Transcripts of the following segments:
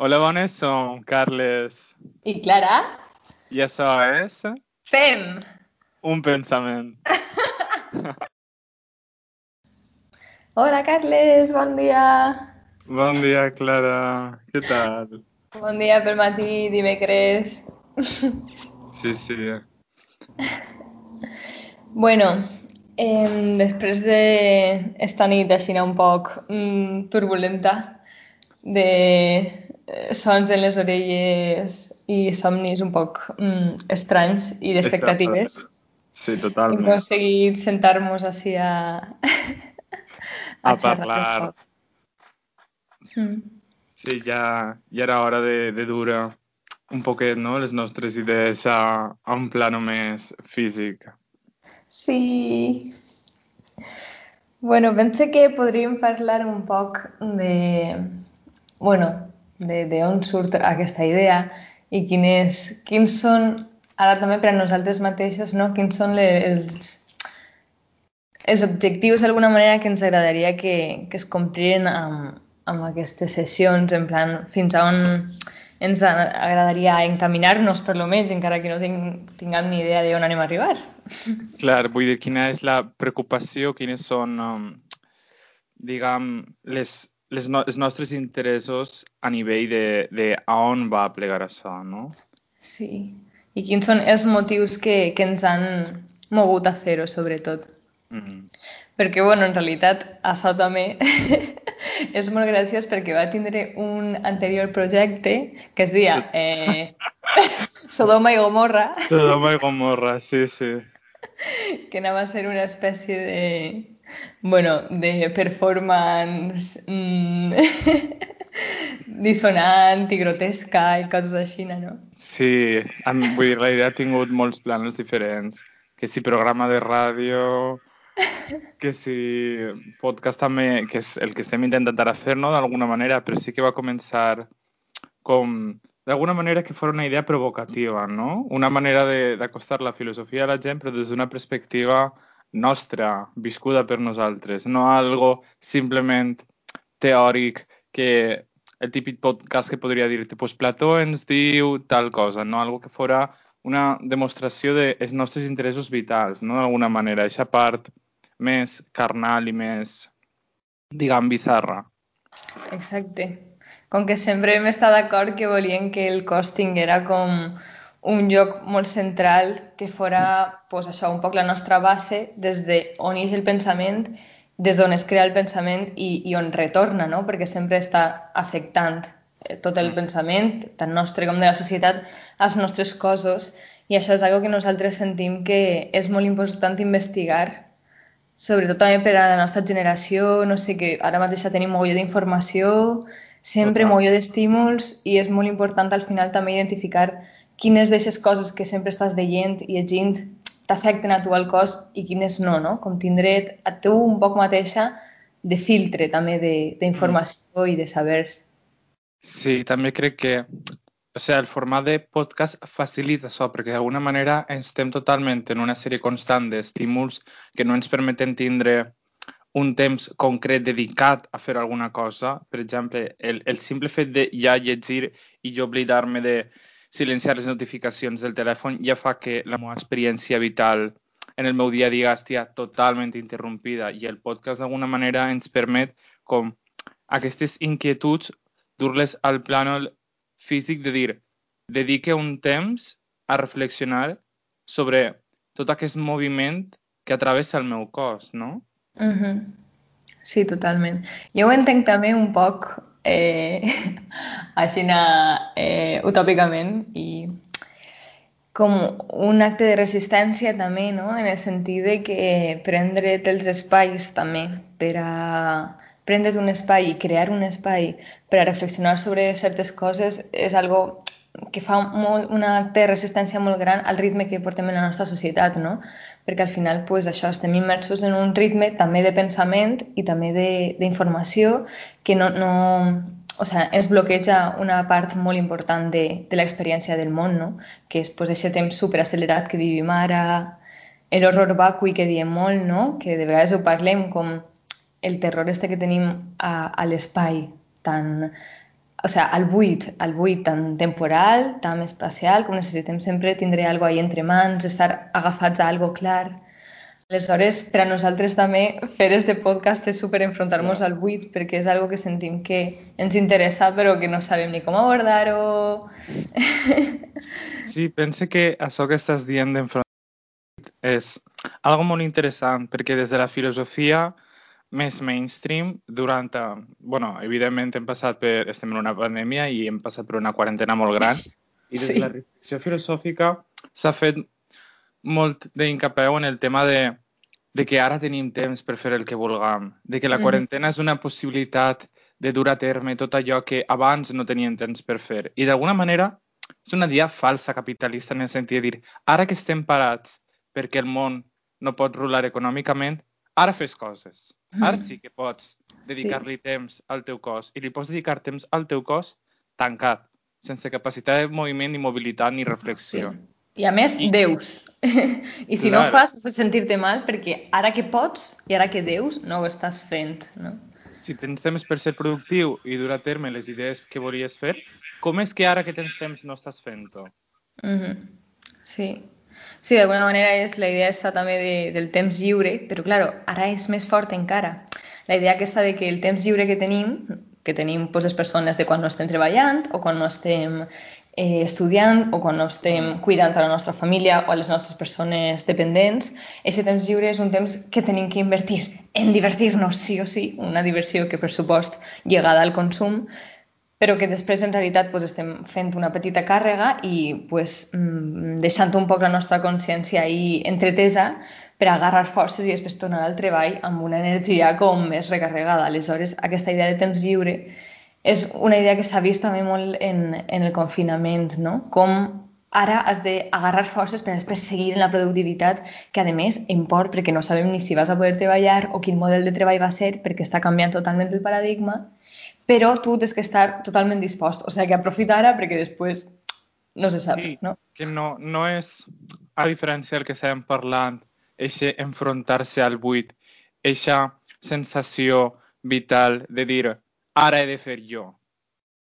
Hola, bones, som Carles I Clara? i això és Fem! Un pensament. Hola, Carles, bon dia. Bon dia, Clara. Què tal? Bon dia pel matí, dimecres. Sí, sí. Bueno, eh, després d'esta nit així un poc mm, turbulenta, de sons en les orelles i somnis un poc mm, estranys i d'expectatives, Sí, hem totalment. aconseguit sentar-nos així a, A un parlar. Mm. Sí, ja, ja era hora de, de dur un poquet, no?, les nostres idees a, a un plano més físic. Sí. Bueno, pense que podríem parlar un poc de, bueno, de, de on surt aquesta idea i quines, quins són, ara també per a nosaltres mateixos, no? quins són le, els, els objectius d'alguna manera que ens agradaria que, que es compliren amb, amb aquestes sessions, en plan, fins a on ens agradaria encaminar-nos, per lo menys, encara que no tinc, tinguem ni idea d'on anem a arribar. Clar, vull dir, quina és la preocupació, quines són, um, diguem, les, les no, els nostres interessos a nivell de, de a on va plegar això, no? Sí. I quins són els motius que, que ens han mogut a fer-ho, sobretot? Mm. Perquè, bueno, en realitat, això també és molt graciós perquè va tindre un anterior projecte que es deia eh, Sodoma i Gomorra, Sodoma i Gomorra, sí, sí. que anava a ser una espècie de, bueno, de performance mm, dissonant i grotesca i coses així, no? Sí, em, vull dir, la idea ha tingut molts plans diferents. Que si programa de ràdio, que si podcast també, que és el que estem intentant ara fer, no?, d'alguna manera, però sí que va començar com, d'alguna manera que fos una idea provocativa, no? Una manera de- d'acostar la filosofia a la gent, però des d'una perspectiva nostra, viscuda per nosaltres, no algo simplement teòric que el típic podcast que podria dir-te, pues Plató ens diu tal cosa, no? Algo que fora una demostració dels nostres interessos vitals, no? D'alguna manera, aquesta part més carnal i més, diguem, bizarra. Exacte. Com que sempre hem estat d'acord que volien que el cos tinguera com un lloc molt central que fora pues, això, un poc la nostra base des de on ix el pensament, des d'on es crea el pensament i, i on retorna, no? perquè sempre està afectant eh, tot el Mm. pensament, tant nostre com de la societat, als nostres cossos i això és algo que nosaltres sentim que és molt important investigar sobretot també per a la nostra generació, no sé, que ara mateix ja tenim mogolló d'informació, sempre Total. mogolló d'estímuls i és molt important al final també identificar quines d'aquestes coses que sempre estàs veient i llegint t'afecten a tu al cos i quines no, no? Com tindre a tu un poc mateixa de filtre també de- d'informació i de sabers. Sí, també crec que o sigui, el format de podcast facilita això, perquè d'alguna manera estem totalment en una sèrie constant d'estímuls que no ens permeten tindre un temps concret dedicat a fer alguna cosa. Per exemple, el, el simple fet de ja llegir i jo oblidar-me de silenciar les notificacions del telèfon ja fa que la meva experiència vital en el meu dia a dia estigui totalment interrompida i el podcast d'alguna manera ens permet com aquestes inquietuds dur-les al plànol físic de dir, dedique un temps a reflexionar sobre tot aquest moviment que atravessa el meu cos, no? Mhm. Sí, totalment. Jo ho entenc també un poc eh, així eh, utòpicament i com un acte de resistència també, no? En el sentit de que prendre't els espais també per a prendre't un espai i crear un espai per a reflexionar sobre certes coses és algo que fa molt, un acte de resistència molt gran al ritme que portem en la nostra societat, no? Perquè al final, pues, això, estem immersos en un ritme també de pensament i també d'informació que no, no, o sea, ens bloqueja una part molt important de, de l'experiència del món, no? que és pues, aquest temps superaccelerat que vivim ara, l'horror vacui que diem molt, no? que de vegades ho parlem com el terror este que tenim a, a l'espai tan o sea, al buit, al buit tant temporal, tant espacial, com necessitem sempre tindre algo ahí entre mans, estar agafats a algo clar. Aleshores, per a nosaltres també fer este podcast és super enfrontar-nos al buit perquè és algo que sentim que ens interessa però que no sabem ni com abordar-ho. Sí, pense que això que estàs dient d'enfrontar és algo molt interessant perquè des de la filosofia més mainstream durant... Eh, bueno, evidentment hem passat per... Estem en una pandèmia i hem passat per una quarantena molt gran i des sí. de la reflexió filosòfica s'ha fet molt d'incapeu en el tema de, de que ara tenim temps per fer el que vulguem, de que la mm -hmm. quarantena és una possibilitat de dur a terme tot allò que abans no tenien temps per fer. I d'alguna manera és una idea falsa capitalista en el sentit de dir ara que estem parats perquè el món no pot rular econòmicament, ara fes coses. Ara sí que pots dedicar-li sí. temps al teu cos i li pots dedicar temps al teu cos tancat, sense capacitat de moviment ni mobilitat ni reflexió. Sí. I a més, I... deus. I si Clar. no ho fas, has de sentir-te mal perquè ara que pots i ara que deus, no ho estàs fent, no? Si tens temps per ser productiu i dur a terme les idees que volies fer, com és que ara que tens temps no estàs fent-ho? Mm -hmm. Sí, Sí, d'alguna manera és la idea està també de, del temps lliure, però claro, ara és més fort encara. La idea aquesta de que el temps lliure que tenim, que tenim pues, les persones de quan no estem treballant o quan no estem eh, estudiant o quan no estem cuidant a la nostra família o a les nostres persones dependents, aquest temps lliure és un temps que tenim que invertir en divertir-nos sí o sí, una diversió que per supost lligada al consum, però que després en realitat pues, estem fent una petita càrrega i pues, mm, deixant un poc la nostra consciència ahí entretesa per agarrar forces i després tornar al treball amb una energia com més recarregada. Aleshores, aquesta idea de temps lliure és una idea que s'ha vist també molt en, en el confinament, no? Com ara has d'agarrar forces per després seguir en la productivitat, que a més import perquè no sabem ni si vas a poder treballar o quin model de treball va ser perquè està canviant totalment el paradigma però tu tens que estar totalment dispost. O sigui, que aprofita ara perquè després no se sap, sí, no? que no, no és, a diferència del que estem parlant, eixe enfrontar-se al buit, eixa sensació vital de dir ara he de fer jo,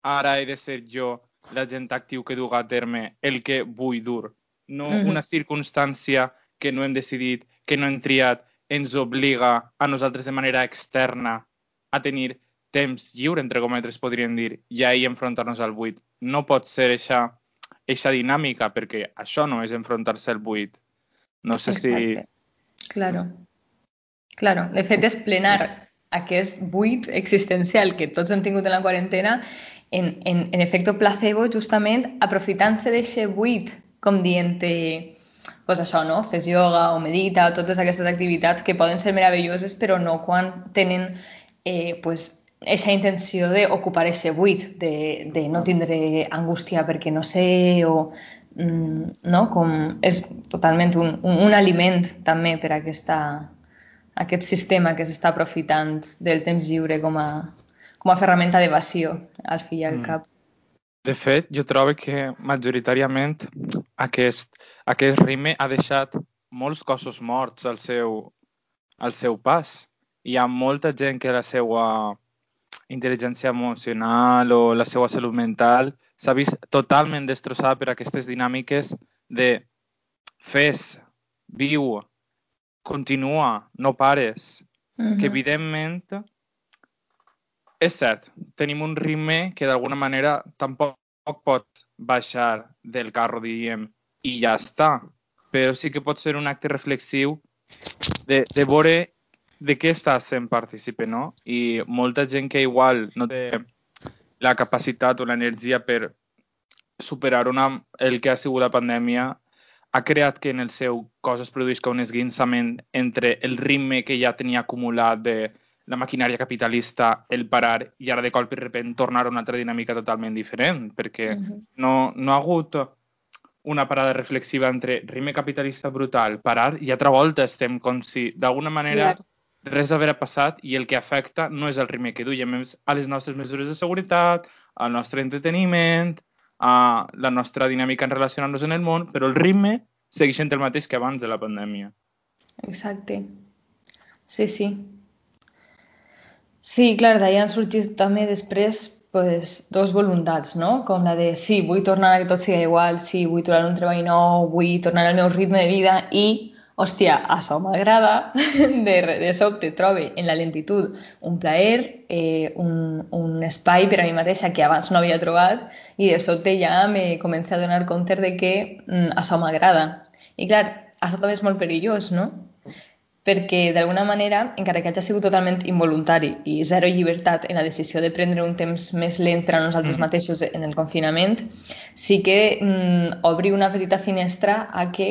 ara he de ser jo l'agent actiu que duga a terme el que vull dur, no mm -hmm. una circumstància que no hem decidit, que no hem triat, ens obliga a nosaltres de manera externa a tenir temps lliure, entre cometes, podríem dir, i ahir enfrontar-nos al buit. No pot ser aquesta dinàmica, perquè això no és enfrontar-se al buit. No sé Exacte. si... Claro. Claro. De fet, és plenar aquest buit existencial que tots hem tingut en la quarantena en, en, en efecte placebo, justament aprofitant-se d'aquest buit, com dient pues això, no? Fes yoga o medita, totes aquestes activitats que poden ser meravelloses, però no quan tenen eh, pues, aquesta intenció d'ocupar aquest buit, de, de no tindre angústia perquè no sé, o mm, no? com és totalment un, un, un aliment també per a aquesta, aquest sistema que s'està aprofitant del temps lliure com a, com a ferramenta d'evasió, al fi i al mm. cap. De fet, jo trobo que majoritàriament aquest, aquest ritme ha deixat molts cossos morts al seu, al seu pas. Hi ha molta gent que la seva intel·ligència emocional o la seva salut mental s'ha vist totalment destrossada per aquestes dinàmiques de fes, viu, continua, no pares. Uh -huh. Que evidentment és cert, tenim un ritme que d'alguna manera tampoc pot baixar del carro, diríem, i ja està. Però sí que pot ser un acte reflexiu de, de veure de què estàs sent partícipe, no? I molta gent que igual no té la capacitat o l'energia per superar una, el que ha sigut la pandèmia ha creat que en el seu cos es produïsca un esguinçament entre el ritme que ja tenia acumulat de la maquinària capitalista, el parar, i ara de cop i repent tornar a una altra dinàmica totalment diferent, perquè uh -huh. no, no ha hagut una parada reflexiva entre ritme capitalista brutal, parar, i altra volta estem com si d'alguna manera Clar res haver passat i el que afecta no és el ritme que duiem, és a les nostres mesures de seguretat, al nostre entreteniment, a la nostra dinàmica en relacionar-nos en el món, però el ritme segueix sent el mateix que abans de la pandèmia. Exacte. Sí, sí. Sí, clar, d'ahir han sorgit també després pues, dos voluntats, no? Com la de sí, vull tornar a que tot sigui igual, sí, vull tornar un treball nou, vull tornar al meu ritme de vida i, hòstia, això m'agrada, de, de sobte trobe en la lentitud un plaer, eh, un, un espai per a mi mateixa que abans no havia trobat i de sobte ja me comença a donar compte de que mm, això m'agrada. I clar, això també és molt perillós, no? perquè d'alguna manera, encara que hagi sigut totalment involuntari i zero llibertat en la decisió de prendre un temps més lent per a nosaltres mm. mateixos en el confinament, sí que mm, obri una petita finestra a que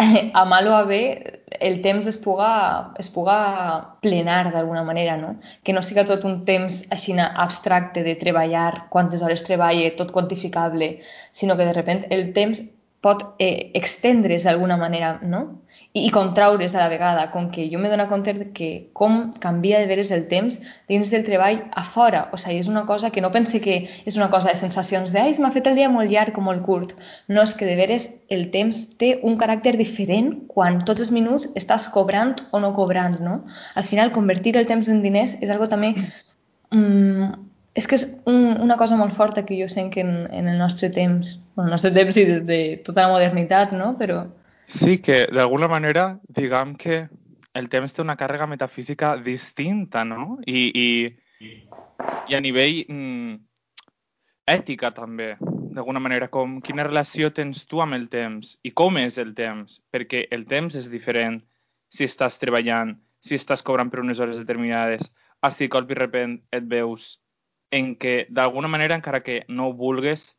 a mal o a bé el temps es puga, es puga plenar d'alguna manera, no? Que no siga tot un temps així abstracte de treballar, quantes hores treballe, tot quantificable, sinó que de repente el temps pot eh, extendre's d'alguna manera, no? I, i contraure's a la vegada, com que jo m'he donat compte que com canvia de veres el temps dins del treball a fora. O sigui, és una cosa que no pense que és una cosa de sensacions de ai, m'ha fet el dia molt llarg o molt curt. No, és que de veres el temps té un caràcter diferent quan tots els minuts estàs cobrant o no cobrant, no? Al final, convertir el temps en diners és algo també mm, és que és un, una cosa molt forta que jo sent que en, en el nostre temps, en el nostre temps i de, de tota la modernitat, no? Però... Sí, que d'alguna manera, diguem que el temps té una càrrega metafísica distinta, no? I, i, i a nivell mm, ètica també, d'alguna manera, com quina relació tens tu amb el temps i com és el temps, perquè el temps és diferent si estàs treballant, si estàs cobrant per unes hores determinades, a si colp i repent et veus en què d'alguna manera, encara que no ho vulgues,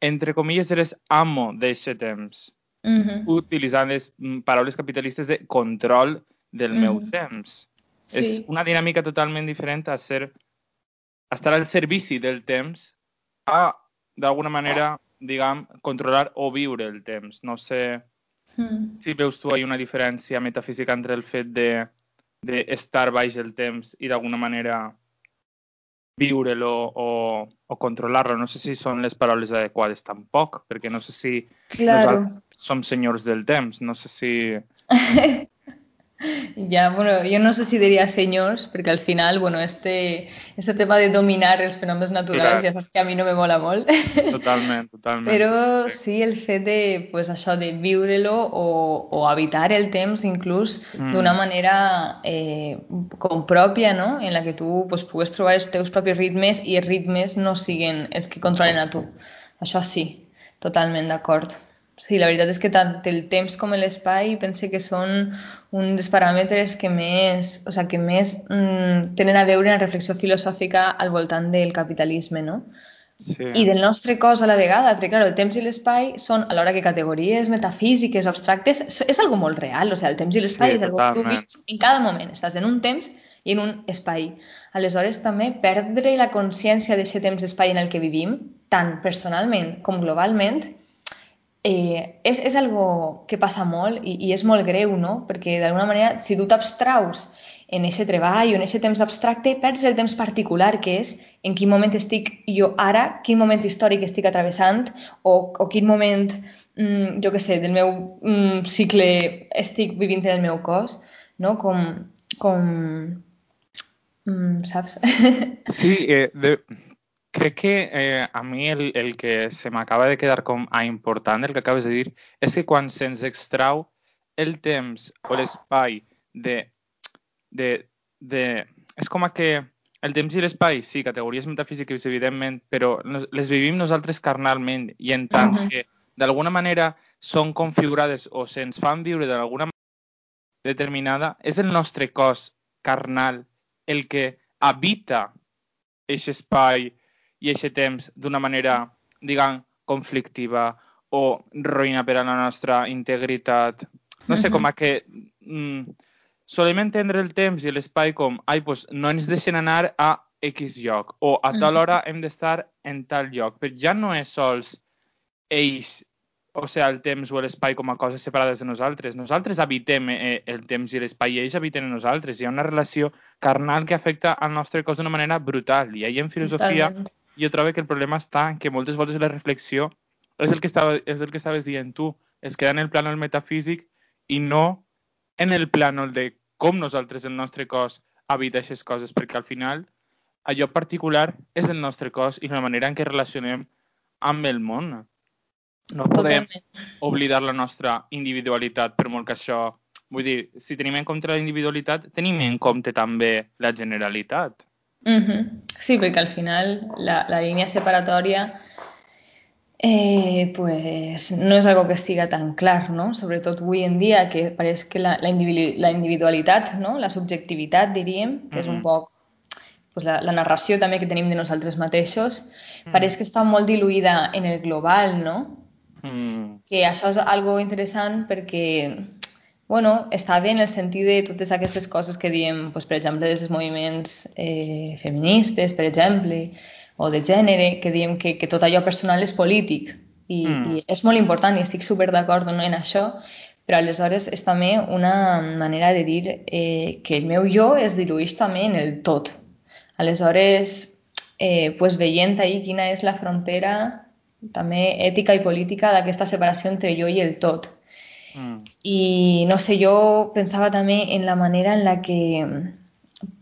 entre comilles, eres amo d'aquest temps, mm -hmm. utilitzant les mm, paraules capitalistes de control del mm -hmm. meu temps. Sí. És una dinàmica totalment diferent a ser a estar al servici del temps a, d'alguna manera, diguem, controlar o viure el temps. No sé mm. si veus tu hi una diferència metafísica entre el fet de, de estar baix el temps i d'alguna manera viure-lo o, o controlar-lo. No sé si són les paraules adequades tampoc, perquè no sé si claro. nosaltres som senyors del temps, no sé si... Ya, bueno, yo no sé si diría señores, porque al final, bueno, este, este tema de dominar els fenòmens naturals, ja saps que a mi no me mola molt. Totalment, totalment. Però sí el fet de, pues, això, de viure-lo o, o habitar el temps inclús mm. d'una manera eh, com pròpia, no? En la que tu pues, pugues trobar els teus propis ritmes i els ritmes no siguin els que controlen a tu. Això sí, totalment d'acord. Sí, la veritat és que tant el temps com l'espai pense que són un dels paràmetres que més, o sigui, que més mm, tenen a veure en la reflexió filosòfica al voltant del capitalisme, no? Sí. I del nostre cos a la vegada, perquè clar, el temps i l'espai són, alhora que categories metafísiques, abstractes, és algo molt real, o sigui, el temps i l'espai sí, és algo que tu vius en cada moment, estàs en un temps i en un espai. Aleshores, també perdre la consciència d'aquest temps-espai en el que vivim, tant personalment com globalment, eh, és, és algo que passa molt i, i és molt greu, no? Perquè d'alguna manera, si tu t'abstraus en aquest treball o en aquest temps abstracte, perds el temps particular que és en quin moment estic jo ara, quin moment històric estic atravessant o, o quin moment, mm, jo què sé, del meu mm, cicle estic vivint en el meu cos, no? Com, com mm, saps? Sí, eh, de, Crec que eh, a mi el, el que se m'acaba de quedar com a important, el que acabes de dir, és que quan se'ns extrau el temps o l'espai de, de, de... És com a que el temps i l'espai, sí, categories metafísiques, evidentment, però les vivim nosaltres carnalment i en tant uh -huh. que d'alguna manera són configurades o se'ns fan viure d'alguna manera determinada, és el nostre cos carnal el que habita aquest espai, i aquest temps d'una manera, diguem, conflictiva o roïna per a la nostra integritat. No sé, com a que mm, solem entendre el temps i l'espai com, ai, pues, no ens deixen anar a X lloc o a tal hora hem d'estar en tal lloc, però ja no és sols ells, o sigui, el temps o l'espai com a coses separades de nosaltres. Nosaltres habitem eh, el temps i l'espai i ells habiten en nosaltres. Hi ha una relació carnal que afecta al nostre cos d'una manera brutal. I ahir en filosofia Totalment jo trobo que el problema està en que moltes voltes la reflexió és el que, estava, és el que estaves dient tu, es queda en el plànol metafísic i no en el plànol de com nosaltres, el nostre cos, habita aquestes coses, perquè al final allò particular és el nostre cos i la manera en què relacionem amb el món. No podem Totalment. oblidar la nostra individualitat, per molt que això... Vull dir, si tenim en compte la individualitat, tenim en compte també la generalitat. Mhm. Sí, perquè al final la, la línia separatòria eh, pues, no és algo que estiga tan clar, no? Sobretot avui en dia, que pareix que la, la, individu la individualitat, no? la subjectivitat, diríem, que és un poc pues, la, la narració també que tenim de nosaltres mateixos, Mm. pareix que està molt diluïda en el global, no? Mm. que això és algo interessant perquè bueno, està bé en el sentit de totes aquestes coses que diem, doncs, per exemple, des dels moviments eh, feministes, per exemple, o de gènere, que diem que, que tot allò personal és polític i, Mm. i és molt important i estic super d'acord no, en això, però aleshores és també una manera de dir eh, que el meu jo es dilueix també en el tot. Aleshores, eh, pues veient ahir quina és la frontera també ètica i política d'aquesta separació entre jo i el tot. Mm. I no sé, jo pensava també en la manera en la que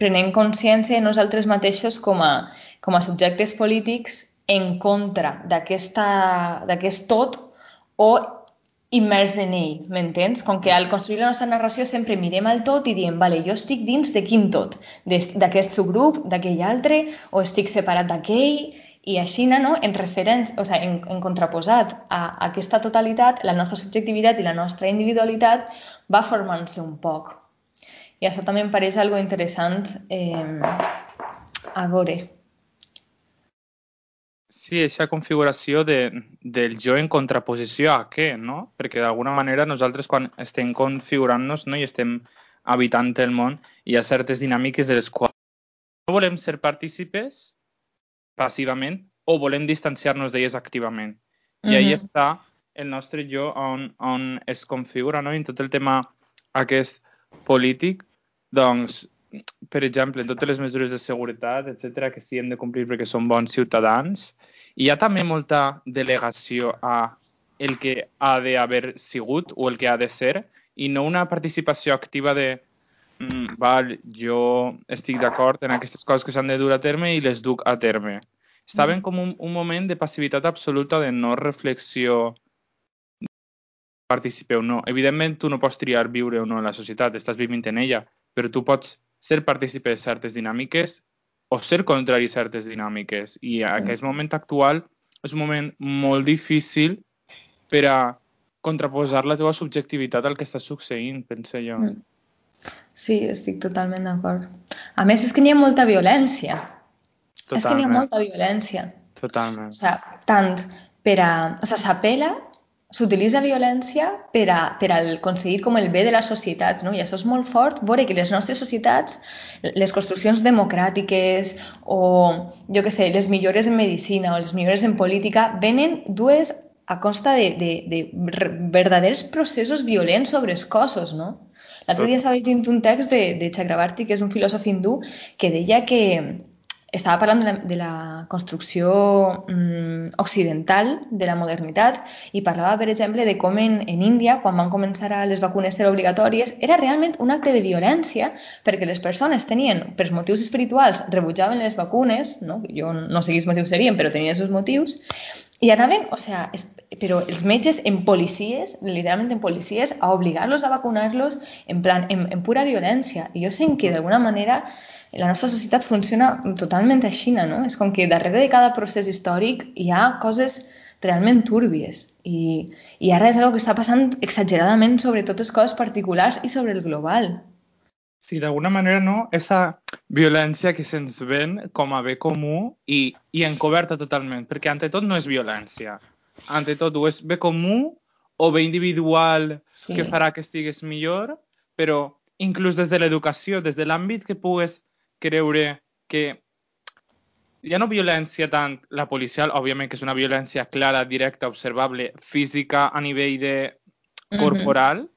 prenem consciència de nosaltres mateixos com a, com a subjectes polítics en contra d'aquest tot o immers en ell, m'entens? Com que al construir la nostra narració sempre mirem al tot i diem, vale, jo estic dins de quin tot? D'aquest subgrup, d'aquell altre, o estic separat d'aquell? I així, no? en, referents, o sigui, en, en contraposat a aquesta totalitat, la nostra subjectivitat i la nostra individualitat va formant-se un poc. I això també em pareix algo interessant eh, a veure. Sí, aquesta configuració de, del jo en contraposició a què, no? Perquè d'alguna manera nosaltres quan estem configurant-nos no? i estem habitant el món, hi ha certes dinàmiques de les quals no volem ser partícipes passivament o volem distanciar-nos d'elles activament. I ahí Mhm. està el nostre jo on, on es configura, no? I en tot el tema aquest polític, doncs, per exemple, en totes les mesures de seguretat, etc que sí hem de complir perquè som bons ciutadans, hi ha també molta delegació a el que ha d'haver sigut o el que ha de ser i no una participació activa de mm, val, jo estic d'acord en aquestes coses que s'han de dur a terme i les duc a terme. Estaven com un, un moment de passivitat absoluta, de no reflexió participeu o no. Evidentment, tu no pots triar viure o no en la societat, estàs vivint en ella, però tu pots ser partícipe de certes dinàmiques o ser contrari a certes dinàmiques. I aquest moment actual és un moment molt difícil per a contraposar la teva subjectivitat al que està succeint, penso jo. Mm. Sí, estic totalment d'acord. A més, és que n'hi ha molta violència. És que n'hi ha molta violència. Totalment. O sigui, tant per a... O sigui, s'apela, s'utilitza violència per a, per a aconseguir com el bé de la societat, no? I això és molt fort, veure que les nostres societats, les construccions democràtiques o, jo que sé, les millores en medicina o les millores en política, venen dues a costa de, de, de verdaders processos violents sobre els cossos, no? L'altre dia estava llegint un text de, de Chakrabarti, que és un filòsof hindú, que deia que estava parlant de la, de la construcció mm, occidental de la modernitat i parlava, per exemple, de com en, en Índia, quan van començar a les vacunes ser obligatòries, era realment un acte de violència perquè les persones tenien, per motius espirituals, rebutjaven les vacunes, no? jo no sé quins motius serien, però tenien els seus motius, i anaven, o sea, però els metges en policies, literalment en policies, a obligar-los a vacunar-los en plan, en, en pura violència. I jo sé que d'alguna manera la nostra societat funciona totalment així, no? És com que darrere de cada procés històric hi ha coses realment túrbies i, i ara és una que està passant exageradament sobre totes coses particulars i sobre el global. Sí, d'alguna manera, no? Esa violència que se'ns ven com a bé comú i, i encoberta totalment, perquè ante tot no és violència. Ante tot o és bé comú o bé individual Sí. que farà que estigues millor, però inclús des de l'educació, des de l'àmbit que pugues creure que ha no violència tant la policial, òbviament que és una violència clara, directa, observable, física a nivell de corporal,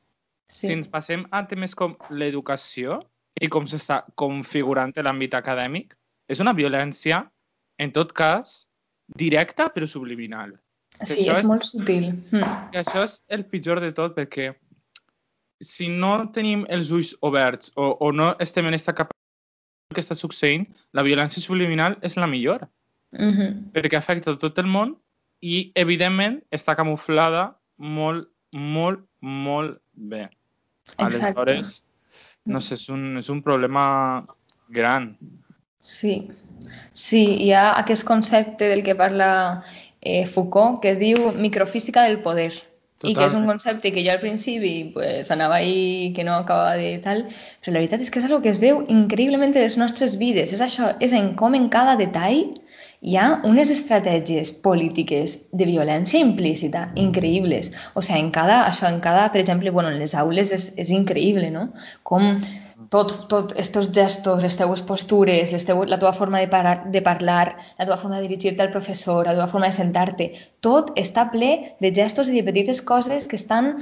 Sí. si ens passem a temes com l'educació i com s'està configurant l'àmbit acadèmic, és una violència, en tot cas, directa però subliminal. sí, és és- molt sutil. Mm. I això és el pitjor de tot perquè si no tenim els ulls oberts o, o no estem en aquesta capacitat que està succeint, la violència subliminal és la millor, Mm -hmm. perquè afecta tot el món i, evidentment, està camuflada molt, molt, molt bé. Exacte. Aleshores, no sé, és un, és un problema gran. Sí, sí, hi ha aquest concepte del que parla eh, Foucault que es diu microfísica del poder i que és un Totalment. concepte que jo al principi pues, anava ahí que no acabava de tal, però la veritat és que és algo que es veu increïblement en les nostres vides. És això, és en com en cada detall hi ha unes estratègies polítiques de violència implícita increïbles. O sigui, en cada, això, en cada, per exemple, bueno, en les aules és, és increïble, no? Com tot, tot estos gestos, les teues postures, les teues, la teva forma de, parar, de parlar, la teva forma de dirigir-te al professor, la teva forma de sentar-te, tot està ple de gestos i de petites coses que estan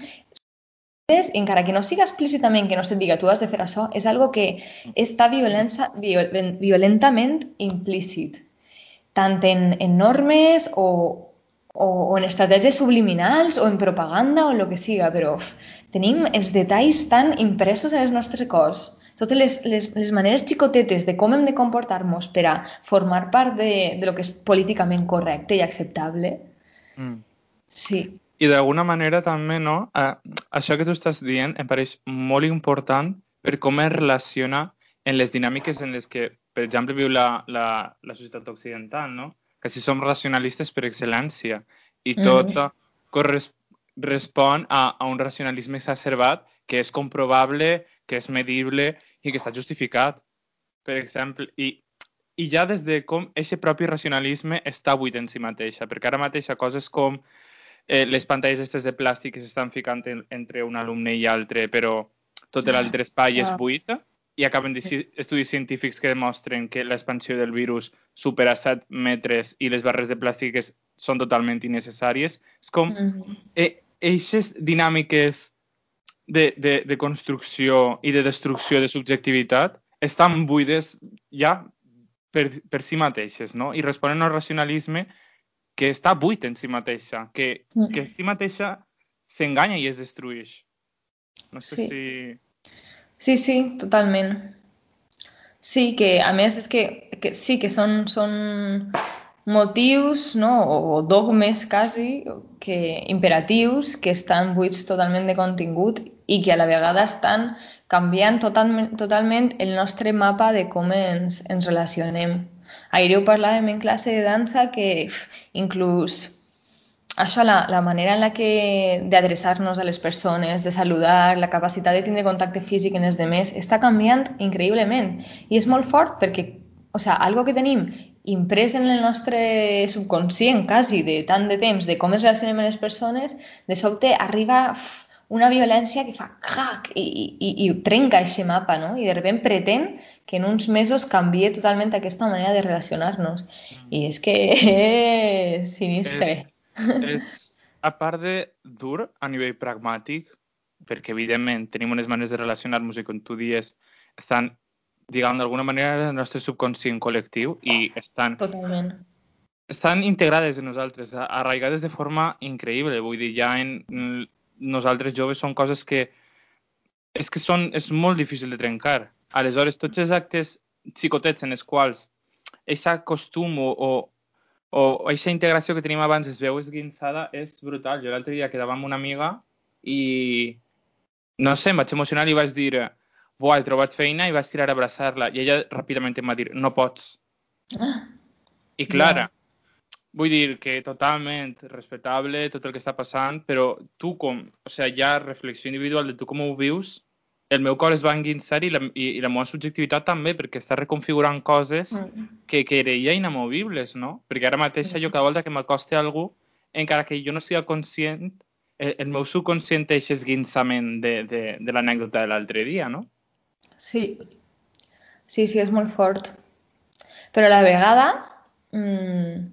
encara que no siga explícitament que no se't diga tu has de fer això, és algo que està violència, viol, violentament implícit, tant en, en normes o, o, o en estratègies subliminals o en propaganda o el que siga, però uf, tenim els detalls tan impressos en el nostre cos, totes les, les, les maneres xicotetes de com hem de comportar-nos per a formar part de, de lo que és políticament correcte i acceptable. Mm. Sí. I d'alguna manera també, no? Eh, això que tu estàs dient em pareix molt important per com es relaciona en les dinàmiques en les que, per exemple, viu la, la, la societat occidental, no? Que si som racionalistes per excel·lència i tot Mm. corres, respon a, a un racionalisme exacerbat que és comprovable, que és medible i que està justificat. Per exemple, i, i ja des de com aquest propi racionalisme està buit en si mateixa, perquè ara mateix coses com eh, les pantalles aquestes de plàstic que s'estan ficant en, entre un alumne i altre, però tot l'altre espai és Ah. buit, i acaben de ci- estudis científics que demostren que l'expansió del virus supera 7 metres i les barres de plàstic es- són totalment innecessàries. És com Mm. eh, eixes dinàmiques de, de, de construcció i de destrucció de subjectivitat estan buides ja per, per si mateixes, no? I responen al racionalisme que està buit en si mateixa, que, Mm. que en si mateixa s'enganya i es destrueix. No sé Sí. si... Sí, sí, totalment. Sí, que a més és que, que sí que són, són motius no? o dogmes quasi que, imperatius que estan buits totalment de contingut i que a la vegada estan canviant totalment, totalment el nostre mapa de com ens, ens relacionem. Ahir ho parlàvem en classe de dansa que inclús això, la, la manera en la que d'adreçar-nos a les persones, de saludar, la capacitat de tindre contacte físic en els demés, està canviant increïblement. I és molt fort perquè, o sigui, algo que tenim imprès en el nostre subconscient quasi de tant de temps de com ens relacionem amb les persones, de sobte arriba una violència que fa crac i, i, i trenca aquest mapa, no? I de sobte pretén que en uns mesos canvie totalment aquesta manera de relacionar-nos. I és que és sinistre. És, és, a part de dur a nivell pragmàtic, perquè evidentment tenim unes maneres de relacionar-nos i com tu dies estan, diguem d'alguna manera, en el nostre subconscient col·lectiu i estan, Totalment. estan integrades en nosaltres, arraigades de forma increïble. Vull dir, ja en en nosaltres joves són coses que és que són, és molt difícil de trencar. Aleshores, tots els actes xicotets en els quals aquest costum o, o, o aquesta integració que tenim abans es veu esguinçada és brutal. Jo l'altre dia quedava amb una amiga i no sé, em vaig emocionar i vaig dir buah, he trobat feina i vaig tirar a abraçar-la i ella ràpidament em va dir no pots. I clara, vull dir que totalment respectable tot el que està passant, però tu com, o sigui, hi ha reflexió individual de tu com ho vius, el meu cor es va enguinçar i la, i, i la meva subjectivitat també, perquè està reconfigurant coses Mm. que, que creia inamovibles, no? Perquè ara mateix jo cada volta que m'acosti a algú, encara que jo no siga conscient, el, el meu subconscient aquest esguinçament de, de, de l'anècdota de l'altre dia, no? Sí. Sí, sí, és molt fort. Però a la vegada mmm,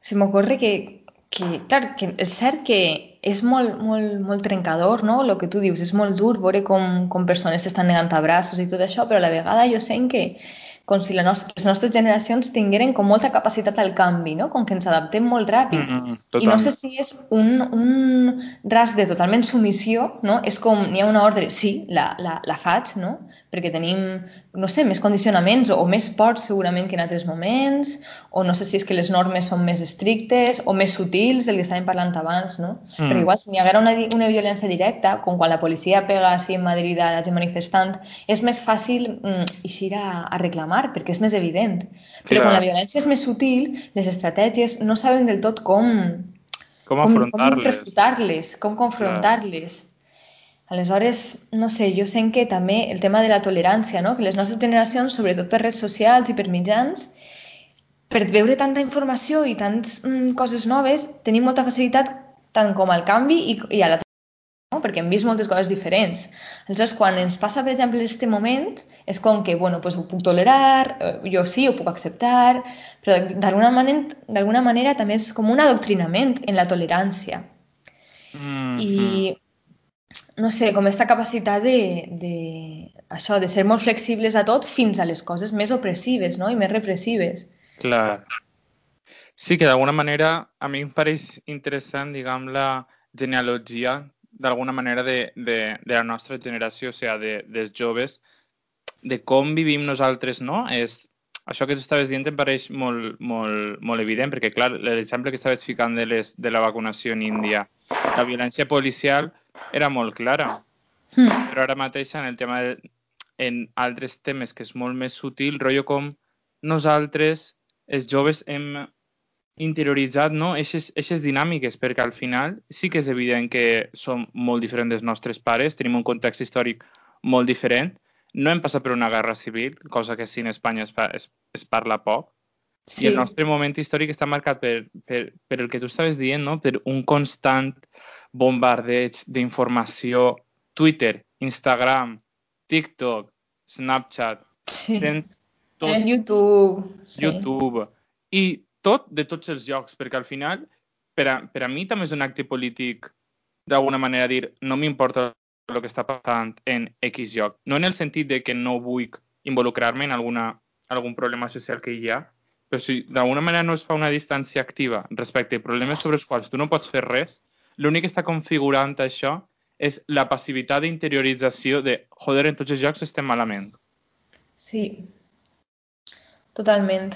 se m'ocorre que, que, clar, que és cert que és molt, molt, molt trencador, no?, el que tu dius, és molt dur veure com, com persones t'estan negant abraços i tot això, però a la vegada jo sent que com si la nos les nostres generacions tingueren com molta capacitat al canvi, no? com que ens adaptem molt ràpid. Mm, I no sé si és un, un ras de totalment submissió, no? és com, n'hi ha una ordre, sí, la, la, la faig, no? perquè tenim, no sé, més condicionaments o, o més ports segurament que en altres moments, o no sé si és que les normes són més estrictes o més sutils, el que estàvem parlant abans, no? Mm. Perquè igual si n'hi haguera una, una violència directa, com quan la policia pega així en Madrid a la gent manifestant, és més fàcil mm, eixir a, a reclamar, perquè és més evident. Però Clar. quan la violència és més sutil, les estratègies no saben del tot com... Com afrontar-les. Com com confrontar-les. Aleshores, no sé, jo sent que també el tema de la tolerància, no? que les nostres generacions, sobretot per redes socials i per mitjans, per veure tanta informació i tantes mm, coses noves, tenim molta facilitat tant com al canvi i, i a la no? perquè hem vist moltes coses diferents. Aleshores, quan ens passa, per exemple, aquest moment, és com que, bueno, pues ho puc tolerar, eh, jo sí, ho puc acceptar, però d'alguna manera, manera també és com un adoctrinament en la tolerància. Mm -hmm. I, no sé, com aquesta capacitat de, de, això, de ser molt flexibles a tot fins a les coses més opressives no? i més repressives. Clar. Sí, que d'alguna manera a mi em pareix interessant, diguem, la genealogia d'alguna manera de, de, de la nostra generació, o sigui, de, dels joves, de com vivim nosaltres, no? És, això que tu estaves dient em pareix molt, molt, molt evident, perquè, clar, l'exemple que estaves ficant de, les, de la vacunació en Índia, la violència policial era molt clara, mm. però ara mateix en el tema de, en altres temes que és molt més sutil, rotllo com nosaltres, els joves, hem interioritzat no? Eixes, eixes dinàmiques, perquè al final sí que és evident que som molt diferents dels nostres pares, tenim un context històric molt diferent, no hem passat per una guerra civil, cosa que sí en Espanya es, es, es parla poc, sí. i el nostre moment històric està marcat per, per, per el que tu estaves dient, no? per un constant bombardeig d'informació, Twitter, Instagram, TikTok, Snapchat, sí. tens tot, en YouTube, sí. YouTube, i tot de tots els llocs, perquè al final, per a, per a mi també és un acte polític d'alguna manera dir no m'importa el que està passant en X lloc. No en el sentit de que no vull involucrar-me en alguna, algun problema social que hi ha, però si d'alguna manera no es fa una distància activa respecte a problemes sobre els quals tu no pots fer res, l'únic que està configurant això és la passivitat d'interiorització de joder, en tots els llocs estem malament. Sí, totalment.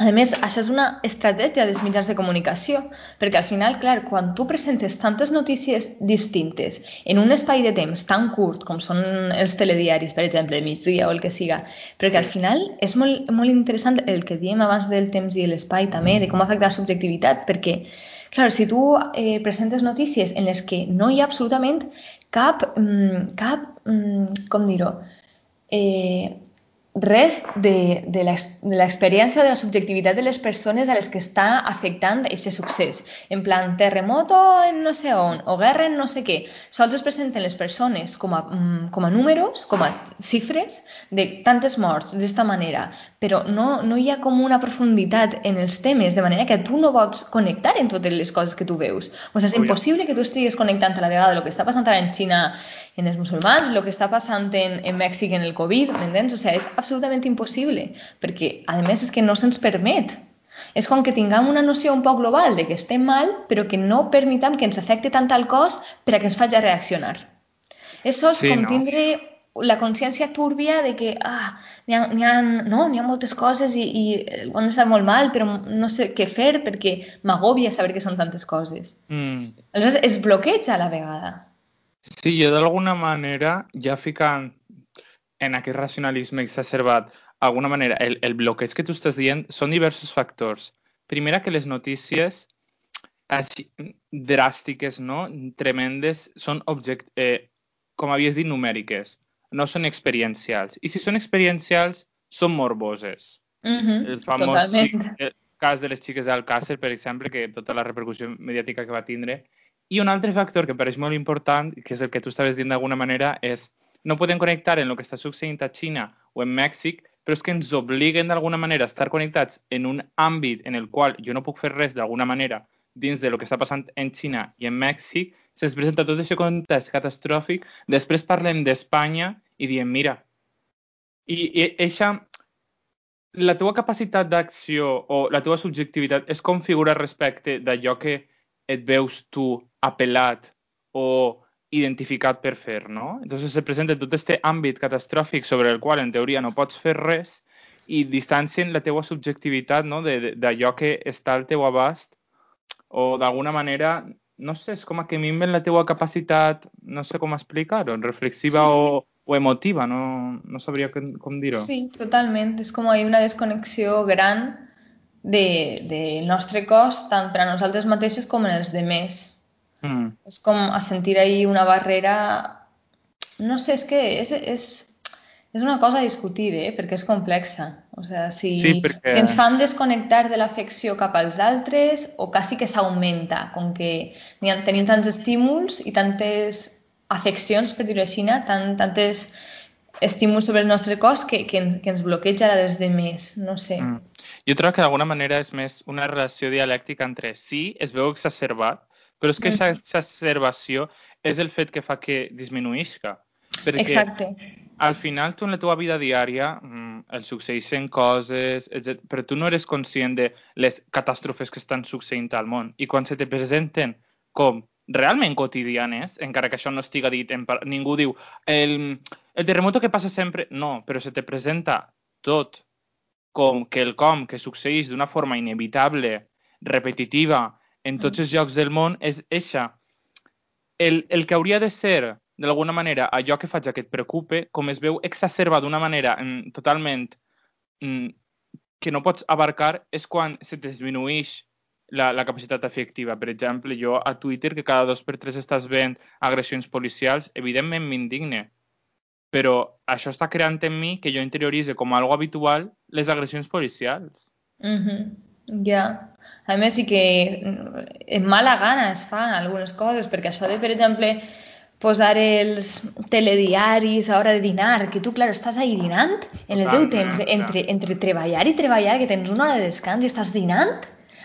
A més, això és una estratègia dels mitjans de comunicació, perquè al final, clar, quan tu presentes tantes notícies distintes en un espai de temps tan curt com són els telediaris, per exemple, de migdia o el que siga, perquè al final és molt, molt interessant el que diem abans del temps i l'espai també, de com afecta la subjectivitat, perquè, clar, si tu eh, presentes notícies en les que no hi ha absolutament cap, mm, cap mm, com dir-ho, eh, res de, de l'experiència o de la subjectivitat de les persones a les que està afectant aquest succés. En plan, terremoto en no sé on, o guerra en no sé què. Sols es presenten les persones com a, mm, com a números, com a xifres de tantes morts, d'esta manera, però no, no hi ha com una profunditat en els temes, de manera que tu no pots connectar en totes les coses que tu veus. O sigui, és impossible que tu estiguis connectant a la vegada el que està passant ara en Xina en els musulmans, el que està passant en, en Mèxic en el Covid, m'entens? O sigui, és absolutament impossible, perquè a més és que no se'ns permet. És com que tinguem una noció un poc global de que estem mal, però que no permitam que ens afecte tant al cos per a que ens faci reaccionar. És sols sí, com no? tindre la consciència túrbia de que ah, n'hi ha, ha, no, ha moltes coses i, i el món està molt mal, però no sé què fer perquè m'agòbia saber que són tantes coses. Mm. Aleshores, es bloqueja a la vegada. Sí, jo d'alguna manera, ja ficant en aquest racionalisme exacerbat, d'alguna manera, el, el bloqueig que tu estàs dient són diversos factors. Primera, que les notícies així, dràstiques, no? tremendes, són object, eh, com havies dit, numèriques, no són experiencials. I si són experiencials, són morboses. Mm -hmm, el famós totalment. el cas de les xiques d'Alcàcer, per exemple, que tota la repercussió mediàtica que va tindre, i un altre factor que pareix molt important, que és el que tu estaves dient d'alguna manera, és no podem connectar en el que està succeint a Xina o en Mèxic, però és que ens obliguen d'alguna manera a estar connectats en un àmbit en el qual jo no puc fer res d'alguna manera dins de lo que està passant en Xina i en Mèxic, se'ns presenta tot aquest context catastròfic, després parlem d'Espanya i diem, mira, i, i eixa, la teva capacitat d'acció o la teva subjectivitat es configura respecte d'allò que et veus tu apel·lat o identificat per fer, no? Entonces se presenta tot aquest àmbit catastròfic sobre el qual en teoria no pots fer res i distancien la teua subjectivitat no? d'allò que està al teu abast o d'alguna manera, no sé, és com que minven la teua capacitat, no sé com explicar-ho, reflexiva sí, sí. O, o emotiva, no, no sabria com, dir-ho. Sí, totalment. És com hi una desconnexió gran del de, de nostre cos, tant per a nosaltres mateixos com en els demés. Mm. És com a sentir ahir una barrera... No sé, és que és, és, és una cosa a discutir, eh? perquè és complexa. O sigui, si, sí, perquè... si ens fan desconnectar de l'afecció cap als altres o quasi que s'augmenta, com que tenim tants estímuls i tantes afeccions, per dir-ho així, tant, tantes estímuls sobre el nostre cos que, que, ens, que ens bloqueja des de més, no sé. Mm. Jo trobo que d'alguna manera és més una relació dialèctica entre sí, es veu exacerbat, però és que aquesta mm. exacerbació és el fet que fa que disminuïsca. Perquè Exacte. al final tu en la teva vida diària mm, els succeeixen coses, etc. però tu no eres conscient de les catàstrofes que estan succeint al món. I quan se te presenten com realment quotidianes, encara que això no estiga dit, en, ningú diu el, el terremoto que passa sempre, no, però se te presenta tot com que el com que succeeix d'una forma inevitable, repetitiva, en tots mm. els llocs del món és eixa. El, el que hauria de ser, d'alguna manera, allò que faig que et preocupe, com es veu exacerba d'una manera mm, totalment mm, que no pots abarcar, és quan se disminueix la, la capacitat afectiva. Per exemple, jo a Twitter, que cada dos per tres estàs veient agressions policials, evidentment m'indigne. Però això està creant en mi que jo interioritze com algo habitual les agressions policials. Mm -hmm. Ja. A més, sí que en mala gana es fan algunes coses, perquè això de, per exemple, posar els telediaris a hora de dinar, que tu, clar, estàs ahí dinant en el teu temps, entre, entre treballar i treballar, que tens una hora de descans i estàs dinant,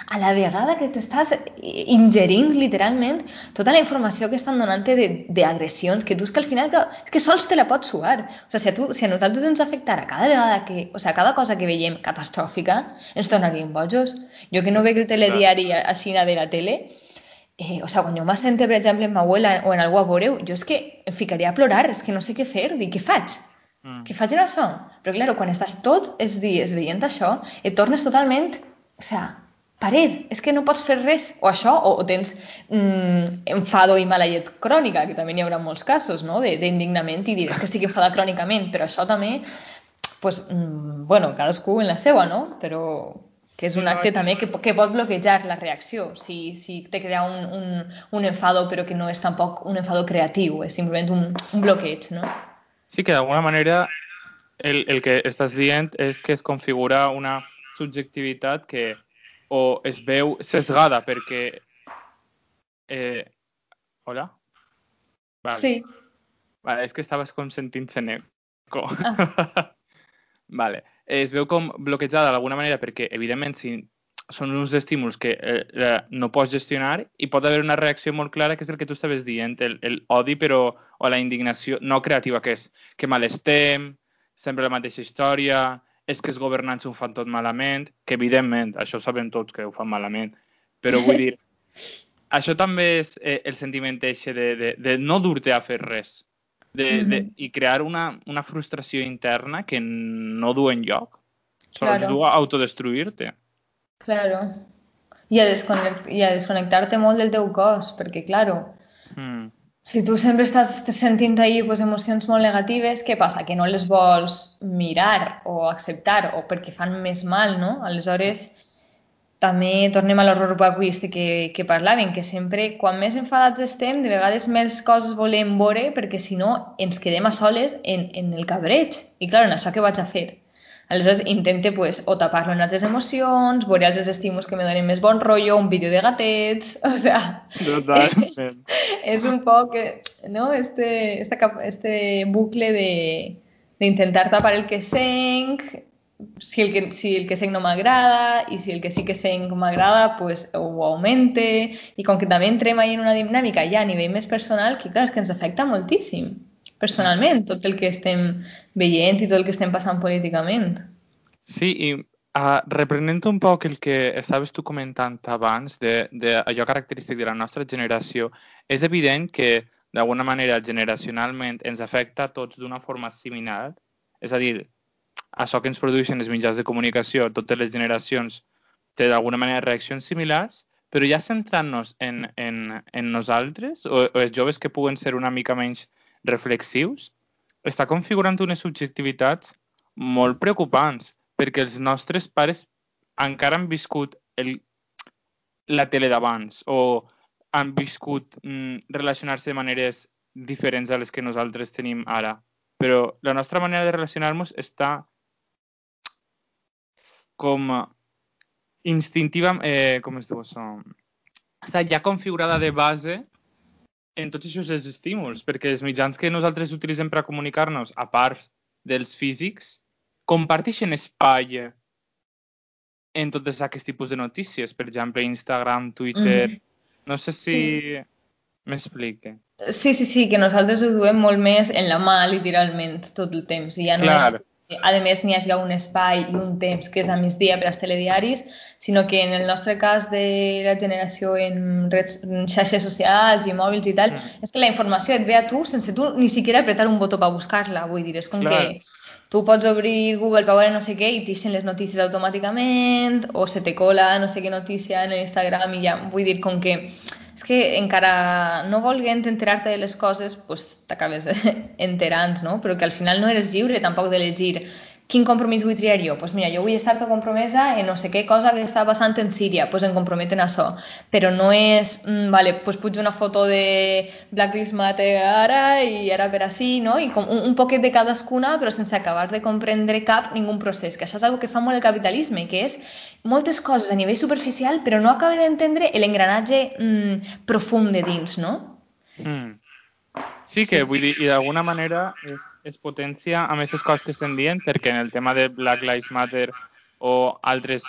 a la vegada que t'estàs ingerint literalment tota la informació que estan donant d'agressions, que tu és que al final, però, és que sols te la pots suar. O sigui, si a, tu, si a nosaltres ens afectara cada vegada que, o sigui, cada cosa que veiem catastròfica, ens tornaríem bojos. Jo que no veig el telediari així de la tele, eh, o sigui, quan jo m'assente, per exemple, en ma abuela o en algú a veure jo és que em ficaria a plorar, és que no sé què fer, dic, què faig? Mm. Què faig en això? Però, clar, quan estàs tot els dies veient això, et tornes totalment, o sigui, paret, és que no pots fer res, o això, o, o tens mm, enfado i mala llet crònica, que també n'hi haurà molts casos, no?, d'indignament i dir, és que estic enfadat crònicament, però això també, pues, mm, bueno, cadascú en la seva, no?, però que és un acte també que, que pot bloquejar la reacció, si, si te crea un, un, un enfado però que no és tampoc un enfado creatiu, és simplement un, un bloqueig, no? Sí, que d'alguna manera el, el que estàs dient és que es configura una subjectivitat que, o es veu sesgada perquè... Eh, hola? Vale. Sí. Vale, és que estaves com sentint-se eco. Ah. vale. Es veu com bloquejada d'alguna manera perquè, evidentment, si són uns estímuls que eh, eh, no pots gestionar i pot haver una reacció molt clara que és el que tu estaves dient, el, el odi però o la indignació no creativa que és que malestem, sempre la mateixa història, és que els governants ho fan tot malament, que evidentment, això sabem tots que ho fan malament, però vull dir, això també és eh, el sentiment eixe de, de, de no dur-te a fer res de, mm -hmm. de, i crear una, una frustració interna que no du en lloc. Sols claro. du a autodestruir-te. Claro. I a, desconnect, i a desconnectar-te molt del teu cos, perquè, claro, mm si tu sempre estàs sentint ahir pues, emocions molt negatives, què passa? Que no les vols mirar o acceptar o perquè fan més mal, no? Aleshores, també tornem a l'horror vacuista que, que parlaven, que sempre, quan més enfadats estem, de vegades més coses volem veure perquè si no ens quedem a soles en, en el cabreig. I clar, en això què vaig a fer? Aleshores intente pues, o tapar-lo en altres emocions, veure altres estímuls que me donen més bon rotllo, un vídeo de gatets, o sea... Totalment. és un poc, no?, este, este, este bucle de d'intentar tapar el que senc, si el que, si el que senc no m'agrada i si el que sí que senc m'agrada, pues ho augmente i com que també entrem en una dinàmica ja a nivell més personal que clar, és que ens afecta moltíssim personalment, tot el que estem veient i tot el que estem passant políticament. Sí, i uh, reprenent un poc el que estaves tu comentant abans de, de allò característic de la nostra generació, és evident que d'alguna manera generacionalment ens afecta a tots d'una forma similar, és a dir, això que ens produeixen els mitjans de comunicació, totes les generacions, té d'alguna manera reaccions similars, però ja centrant-nos en, en, en nosaltres o, o els joves que puguen ser una mica menys reflexius, està configurant unes subjectivitats molt preocupants, perquè els nostres pares encara han viscut el, la tele d'abans o han viscut mm, relacionar-se de maneres diferents a les que nosaltres tenim ara. Però la nostra manera de relacionar-nos està com instintiva, eh, com es diu això? Està ja configurada de base en tots aquests estímuls, perquè els mitjans que nosaltres utilitzem per a comunicar-nos, a part dels físics, comparteixen espai en tots aquests tipus de notícies, per exemple, Instagram, Twitter... Mm. No sé si sí. m'explique. Sí, sí, sí, que nosaltres ho duem molt més en la mà, literalment, tot el temps. I ja no Clar. és a més n'hi hagi un espai i un temps que és a migdia per als telediaris, sinó que en el nostre cas de la generació en, redes, en xarxes socials i mòbils i tal, mm. és que la informació et ve a tu sense tu ni siquiera apretar un botó per buscar-la, vull dir, és com Clar. que tu pots obrir Google per veure no sé què i t'ixen les notícies automàticament o se te cola no sé què notícia en l'Instagram i ja, vull dir, com que és que encara no volguent enterar-te de les coses, pues, t'acabes enterant, no? Però que al final no eres lliure tampoc de llegir quin compromís vull triar jo? Doncs pues mira, jo vull estar tot compromesa en no sé què cosa que està passant en Síria, doncs pues em comprometen a això. Però no és, mm, vale, pues puig una foto de Black Lives Matter ara i ara per així, no? I com un, un poquet de cadascuna, però sense acabar de comprendre cap ningú procés, que això és una que fa molt el capitalisme, que és moltes coses a nivell superficial, però no acaba d'entendre l'engranatge mm, profund de dins, no? Mm. Sí, que sí, vull dir, i d'alguna manera és, és potència amb aquestes coses que estem dient, perquè en el tema de Black Lives Matter o altres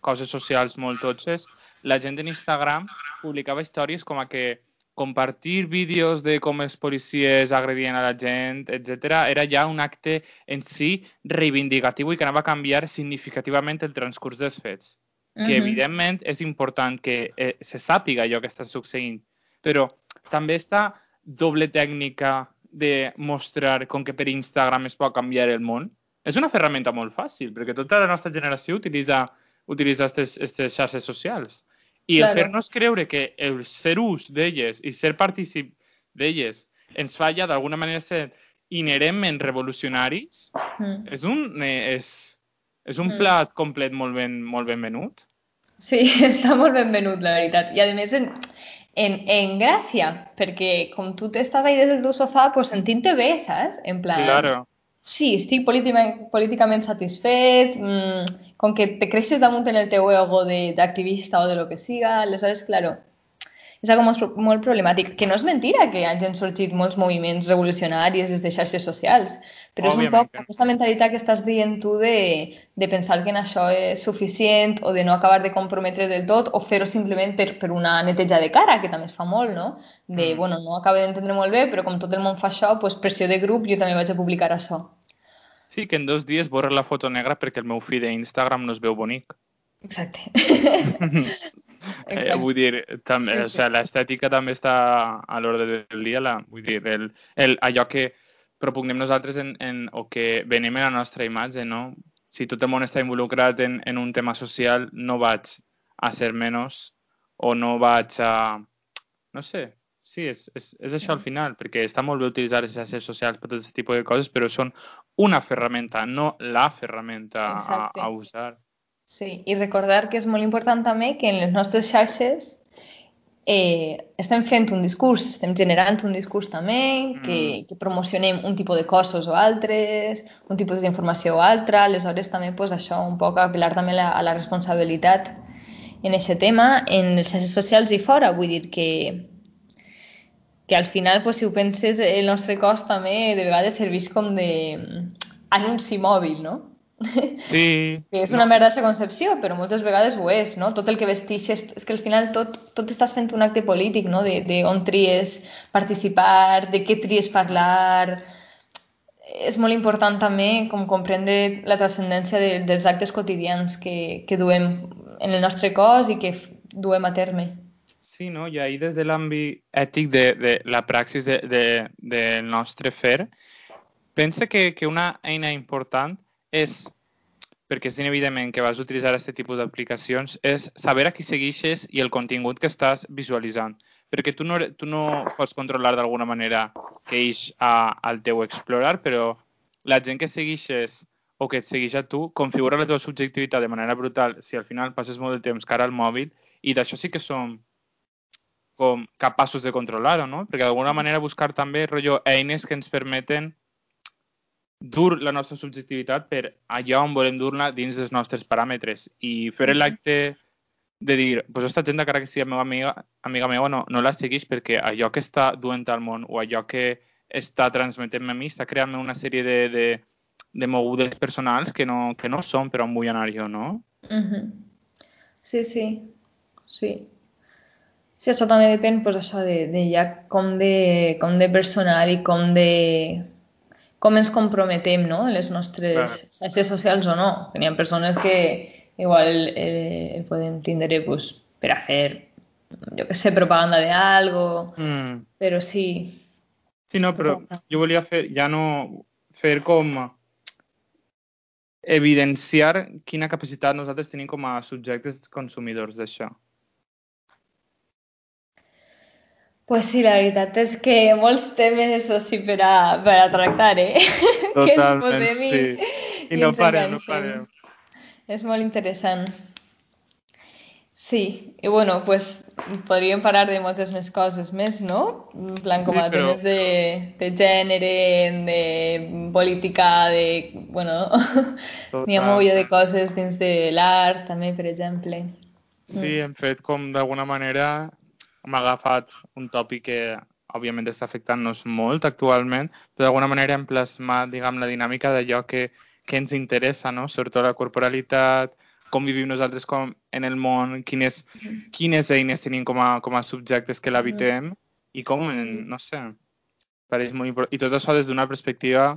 coses socials molt totxes, la gent en Instagram publicava històries com a que compartir vídeos de com els policies agredien a la gent, etc., era ja un acte en si reivindicatiu i que anava a canviar significativament el transcurs dels fets. Uh -huh. Que, evidentment, és important que eh, se sàpiga allò que està succeint, però també està doble tècnica de mostrar com que per Instagram es pot canviar el món. És una ferramenta molt fàcil, perquè tota la nostra generació utilitza utilitza aquestes xarxes socials. I claro. el fer-nos creure que el ser ús d'elles i ser partícip d'elles ens fa ja d'alguna manera ser inherentment revolucionaris mm. és un, eh, és, és un mm. plat complet molt ben, molt ben venut. Sí, està molt ben venut, la veritat. I a més, en, en, en gràcia, perquè com tu estàs ahí des del teu sofà, pues sentint-te bé, saps? En plan... Claro. Sí, estic políticament, políticament satisfet, mmm, com que te creixes damunt en el teu ego d'activista o de lo que siga, aleshores, claro, és algo molt, molt problemàtic, que no és mentira que hagin sorgit molts moviments revolucionaris des de xarxes socials, però Òbviament. és un poc aquesta mentalitat que estàs dient tu de, de pensar que en això és suficient o de no acabar de comprometre del tot o fer-ho simplement per, per una neteja de cara, que també es fa molt, no? De, mm. bueno, no acabo d'entendre molt bé, però com tot el món fa això, pues, pressió de grup, jo també vaig a publicar això. Sí, que en dos dies borra la foto negra perquè el meu feed d'Instagram no es veu bonic. Exacte. Eh, vull dir, també, sí, sí. O sigui, l'estètica també està a l'ordre del dia, la, vull dir, el, el, allò que propugnem nosaltres en, en, o que venem en la nostra imatge, no? Si tot el món està involucrat en, en un tema social, no vaig a ser menys o no vaig a... No sé, sí, és, és, és això al final, perquè està molt bé utilitzar les xarxes socials per tot aquest tipus de coses, però són una ferramenta, no la ferramenta a, a usar. Sí, i recordar que és molt important també que en les nostres xarxes eh, estem fent un discurs, estem generant un discurs també, que, mm. que promocionem un tipus de cossos o altres, un tipus d'informació o altra, aleshores també pues, això, un poc apel·lar també la, a la responsabilitat en aquest tema, en les xarxes socials i fora, vull dir que que al final, pues, si ho penses, el nostre cos també de vegades serveix com de anunci mòbil, no? Sí. que és una no. merda de concepció, però moltes vegades ho és, no? Tot el que vestixes, és que al final tot, tot estàs fent un acte polític, no? De, de on tries participar, de què tries parlar... és molt important també com comprendre la transcendència de, dels actes quotidians que, que duem en el nostre cos i que duem a terme. Sí, no? i ahir des de l'àmbit ètic de, de la praxis de, de, del nostre fer, pensa que, que una eina important és, perquè és inevidentment que vas utilitzar aquest tipus d'aplicacions, és saber a qui segueixes i el contingut que estàs visualitzant perquè tu no, tu no pots controlar d'alguna manera que eix a, al teu explorar, però la gent que segueixes o que et segueix a tu configura la teva subjectivitat de manera brutal si al final passes molt de temps cara al mòbil i d'això sí que som com capaços de controlar-ho, no? Perquè d'alguna manera buscar també rotllo, eines que ens permeten dur la nostra subjectivitat per allà on volem dur-la dins dels nostres paràmetres i fer l'acte de dir, pues aquesta gent, encara que sigui meva amiga, amiga meva, no, no la segueix perquè allò que està duent al món o allò que està transmetent-me a mi està creant una sèrie de, de, de mogudes personals que no, que no són per on vull anar jo, no? Mm -hmm. Sí, sí, sí. Sí, això també depèn pues, això de, de ja com de, com de personal i com de com ens comprometem no? en les nostres xarxes socials o no. Hi ha persones que, igual eh, el podem tindre pues, per a fer, jo que sé, propaganda de algo, mm. però sí. Sí, no, però jo volia fer, ja no fer com evidenciar quina capacitat nosaltres tenim com a subjectes consumidors d'això. Pues sí, la veritat és que molts temes així per a, per a tractar, eh? Totalment, que ens posem i, sí. I, i no parem, no parem. És molt interessant. Sí, i bueno, pues podríem parlar de moltes més coses més, no? En plan, com sí, a però... temes de, de gènere, de política, de... Bueno, n'hi ha molt de coses dins de l'art, també, per exemple. Sí, mm. hem fet com d'alguna manera hem agafat un tòpic que òbviament està afectant-nos molt actualment, però d'alguna manera hem plasmat, diguem, la dinàmica d'allò que, que ens interessa, no? Sobretot la corporalitat, com vivim nosaltres com en el món, quines, quines eines tenim com a, com a subjectes que l'habitem i com, en, no sé, pareix molt important. I tot això des d'una perspectiva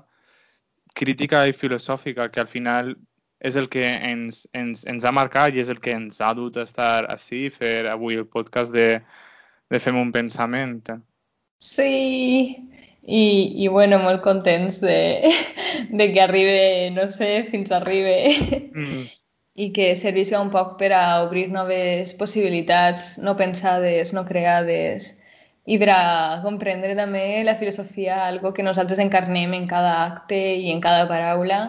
crítica i filosòfica, que al final és el que ens, ens, ens ha marcat i és el que ens ha dut a estar així fer avui el podcast de, de Fem un pensament. Sí, i, i bueno, molt contents de, de que arribi, no sé, fins arribi. Mm. I que servisca un poc per a obrir noves possibilitats no pensades, no creades, i per a comprendre també la filosofia, algo que nosaltres encarnem en cada acte i en cada paraula,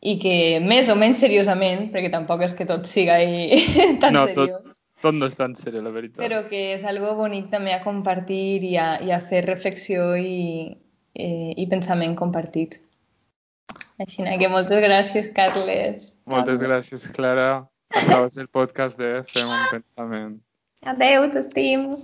i que més o menys seriosament, perquè tampoc és que tot siga tan no, seriós, tot, tot no és tan seriós, la veritat. Però que és algo bonic també a compartir i a, i a fer reflexió i, eh, i pensament compartit. Així que moltes gràcies, Carles. Moltes gràcies, Clara. És el podcast de Fem un pensament. Adeu, t'estimo.